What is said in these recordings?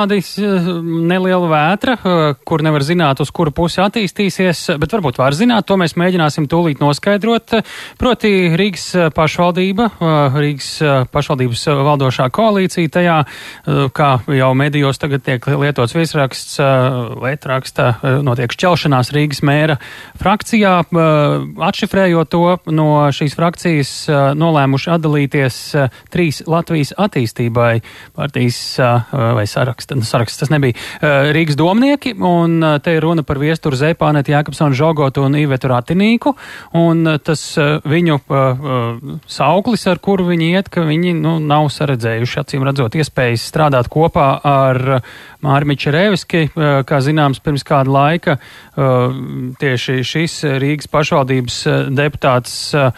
Neliela vētra, kur nevar zināt, uz kuru pusi attīstīsies, bet varbūt var zināt, to mēs mēģināsim tūlīt noskaidrot. Proti Rīgas pašvaldība, Rīgas pašvaldības valdošā koalīcija, tajā, kā jau medijos tagad tiek lietots viesraksts, lietraksta, notiek šķelšanās Rīgas mēra frakcijā. Atšifrējot to, no šīs frakcijas nolēmuši atdalīties trīs Latvijas attīstībai partijas vai saraksts nu, saraksts. Tas nebija uh, Rīgas domnieki, un uh, te ir runa par viesturu Zēpānetu, Jākapsonu Žogotu un Ivetu Ratinīku, un uh, tas viņu sauklis, ar kuru viņi iet, ka viņi, nu, nav saredzējuši, acīm redzot, iespējas strādāt kopā ar Māri Mičerēviski, uh, kā zināms, pirms kāda laika tieši šis Rīgas pašvaldības deputāts uh,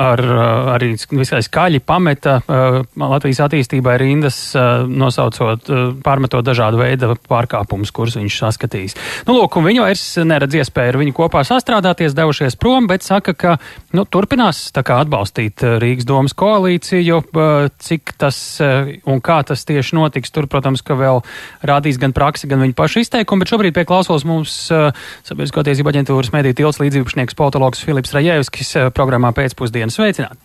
ar, arī visai skaļi pameta Latvijas attīstībai rindas nosaucot, eh, pārmetot dažādu veidu pārkāpumus, kurus viņš saskatīs. Nu, lūk, viņi vairs neredz iespēju ar viņu kopā sastrādāties, devušies prom, bet saka, ka nu, turpinās kā, atbalstīt eh, Rīgas domas koalīciju. Cik tas eh, un kā tas tieši notiks, tur, protams, ka vēl rādīs gan praksi, gan viņa paša izteikumi, bet šobrīd pie klausos mums Sabiedrisko tiesību aģentūras mediju tilts līdzības politologs Filips Rajevskis programmā pēcpusdienas sveicināt.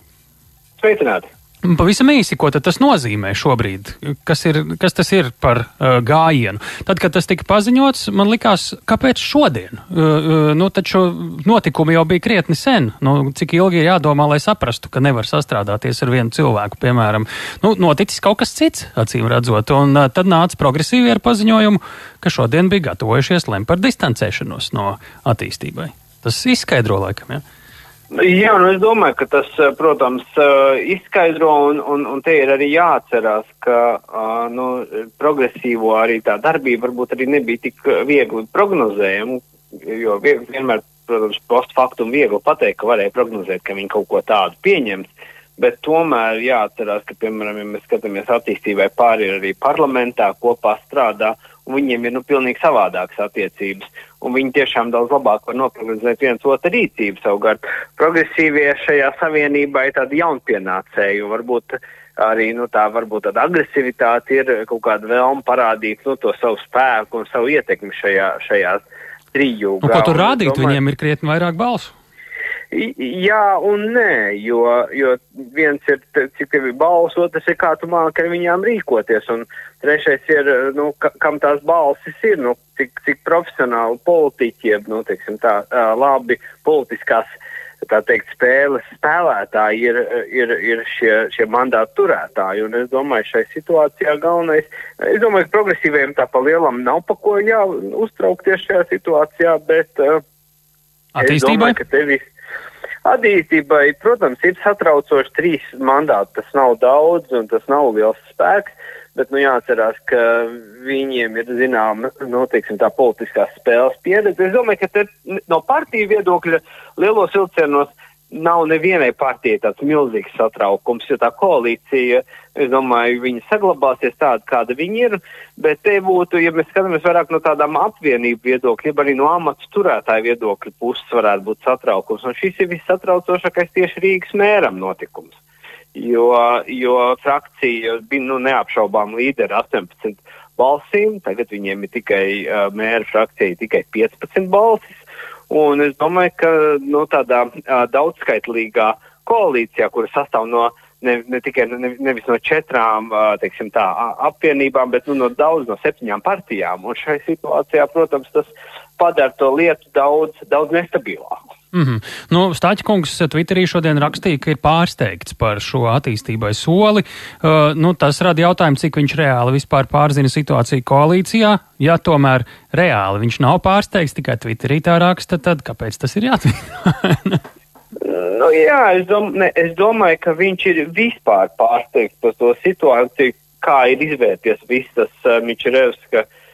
Sveicināti! Pavisam īsi, ko tas nozīmē šobrīd? Kas, ir, kas tas ir par uh, gājienu? Tad, kad tas tika paziņots, man likās, kāpēc šodien? Uh, uh, nu, taču notikumi jau bija krietni sen. Nu, cik ilgi ir jādomā, lai saprastu, ka nevar sastrādāties ar vienu cilvēku, piemēram. Nu, noticis kaut kas cits, acīm redzot. Un uh, tad nāca progresīvi ar paziņojumu, ka šodien bija gatavojušies lem par distancēšanos no attīstībai. Tas izskaidro laikam, ja? Jā, nu es domāju, ka tas, eh, protams, eh, izskaidro un, un, un te ir arī jāatcerās, ka eh, nu, progresīvo arī tā darbība varbūt arī nebija tik viegli prognozējama, jo vienmēr, protams, post faktum viegli pateikt, ka varēja prognozēt, ka viņi kaut ko tādu pieņems. Bet tomēr jāatcerās, ka, piemēram, ja mēs skatāmies attīstībai pāri arī parlamentā, kopā strādā, un viņiem ir nu, pilnīgi savādākas attiecības un viņi tiešām daudz labāk var noprognozēt viens otru rīcību. Savukārt progresīvie šajā savienībā ir tādi jaunpienācēji, un varbūt arī nu, tā varbūt tāda agresivitāte ir kaut kāda vēlme parādīt nu, to savu spēku un savu ietekmi šajā, šajā trijūgā. Nu, ko tur rādīt? Domāju, Viņiem ir krietni vairāk balsu. Jā un nē, jo, jo viens ir, cik tev ir balss, otrs ir, kā tu māki ar viņām rīkoties, un trešais ir, nu, ka, kam tās balsis ir, nu, cik, cik profesionāli politiķi, jeb, nu, teiksim tā, labi politiskās, tā teikt, spēles spēlētāji ir, ir, ir šie, šie mandātu turētāji, un es domāju, šai situācijā galvenais, es domāju, ka progresīviem tā pa lielam nav pa ko jā, uztraukties šajā situācijā, bet uh, Attīstībai? Es domāju, ka tevis Attīstībai, protams, ir satraucoši trīs mandāti. Tas nav daudz un tas nav liels spēks, bet nu, jāatcerās, ka viņiem ir zināma nu, teiksim, politiskās spēles pieredze. Es domāju, ka no partiju viedokļa lielos vilcienos nav nevienai partijai tāds milzīgs satraukums, jo tā koalīcija, es domāju, viņa saglabāsies tāda, kāda viņa ir, bet te būtu, ja mēs skatāmies vairāk no tādām apvienību viedokļa, ja arī no amats turētāju viedokļa puses varētu būt satraukums, un šis ir vissatraucošākais tieši Rīgas mēram notikums. Jo, jo frakcija bija nu, neapšaubām līderi 18 balsīm, tagad viņiem ir tikai uh, mēra frakcija tikai 15 balsis. Un es domāju, ka nu, tādā daudzskaitlīgā koalīcijā, kura sastāv no ne, ne tikai ne, nevis no četrām teiksim, tā, apvienībām, bet nu, no daudz no septiņām partijām. Un šai situācijā, protams, tas padara to lietu daudz, daudz nestabilāku. Mm -hmm. nu, Stāķkungs Twitterī šodien rakstīja, ka ir pārsteigts par šo attīstībai soli. Uh, nu, tas rada jautājumu, cik viņš reāli vispār pārzina situāciju koalīcijā. Ja tomēr reāli viņš nav pārsteigts, tikai Twitterī tā raksta, tad kāpēc tas ir jāatvīro? nu, jā, es, dom ne, es domāju, ka viņš ir vispār pārsteigts par to situāciju, kā ir izvērties viss tas uh, Mičerevska Uh,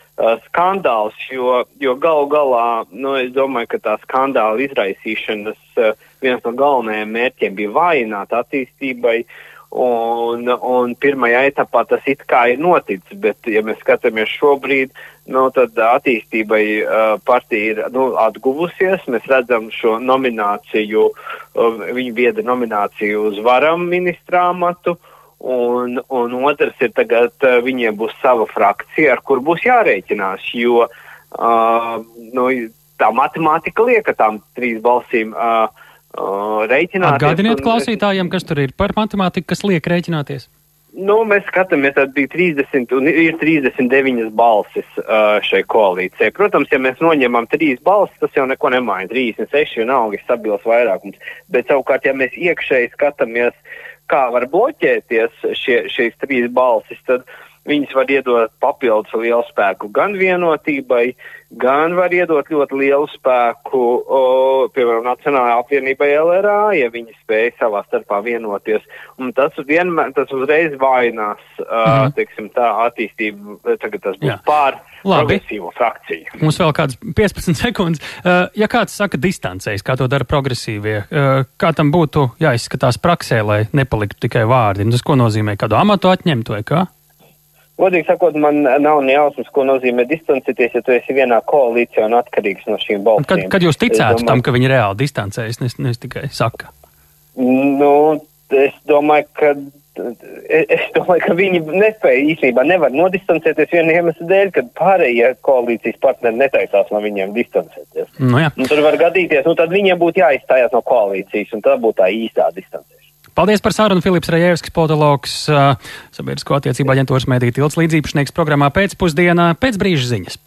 skandāls, jo, jo galu galā, nu, es domāju, ka tā skandāla izraisīšanas uh, viens no galvenajiem mērķiem bija vājināt attīstībai, un, un pirmajā etapā tas it kā ir noticis, bet, ja mēs skatāmies šobrīd, nu, tad attīstībai uh, partija ir nu, atguvusies, mēs redzam šo nomināciju, uh, viņa vieda nomināciju uz varam ministrāmatu, Un, un otrs ir tagad, uh, viņiem būs sava frakcija, ar kur būs jārēķinās, jo uh, nu, tā matemātika liek, ka tām trīs balsīm uh, uh, rēķināties. Atgādiniet klausītājiem, kas tur ir par matemātiku, kas liek rēķināties. Nu, mēs skatāmies, tad bija 30 un ir 39 balsis uh, šai koalīcijai. Protams, ja mēs noņemam trīs balsis, tas jau neko nemaina. 36 vienalga ir stabils vairākums. Bet savukārt, ja mēs iekšēji skatāmies, kā var bloķēties šie, šīs trīs balsis, tad viņas var iedot papildus lielu spēku gan vienotībai, gan var iedot ļoti lielu spēku, o, piemēram, Nacionālajai apvienībai LRA, ja viņi spēj savā starpā vienoties. Un tas vienmēr, tas uzreiz vainās, uh, mm. teiksim, tā attīstību, tagad tas būs Jā. pār progresīvo frakciju. Mums vēl kādas 15 sekundes. Uh, ja kāds saka distancēs, kā to dara progresīvie, uh, kā tam būtu jāizskatās praksē, lai nepaliktu tikai vārdi? Tas ko nozīmē? Kādu amatu atņemt vai kā? Godīgi sakot, man nav ne jausmas, ko nozīmē distancēties, ja tu esi vienā koalīcijā un atkarīgs no šīm balsīm. Kad, kad jūs ticētu domāju, tam, ka viņi reāli distancējas, nes, nes tikai saka? Nu, es domāju, ka. Es domāju, ka viņi nespēja īstenībā nevar nodistancēties viena iemesla dēļ, ka pārējie koalīcijas partneri netaisās no viņiem distancēties. Nu, jā. un tur var gadīties, nu tad viņiem būtu jāizstājās no koalīcijas, un tā būtu tā īstā distancēšana. Paldies par sarunu. Filips Rajevskis, politologs, sabiedrisko attiecību aģentūras mēdī tilts līdzīpašnieks programmā pēcpusdienā pēc brīža ziņas.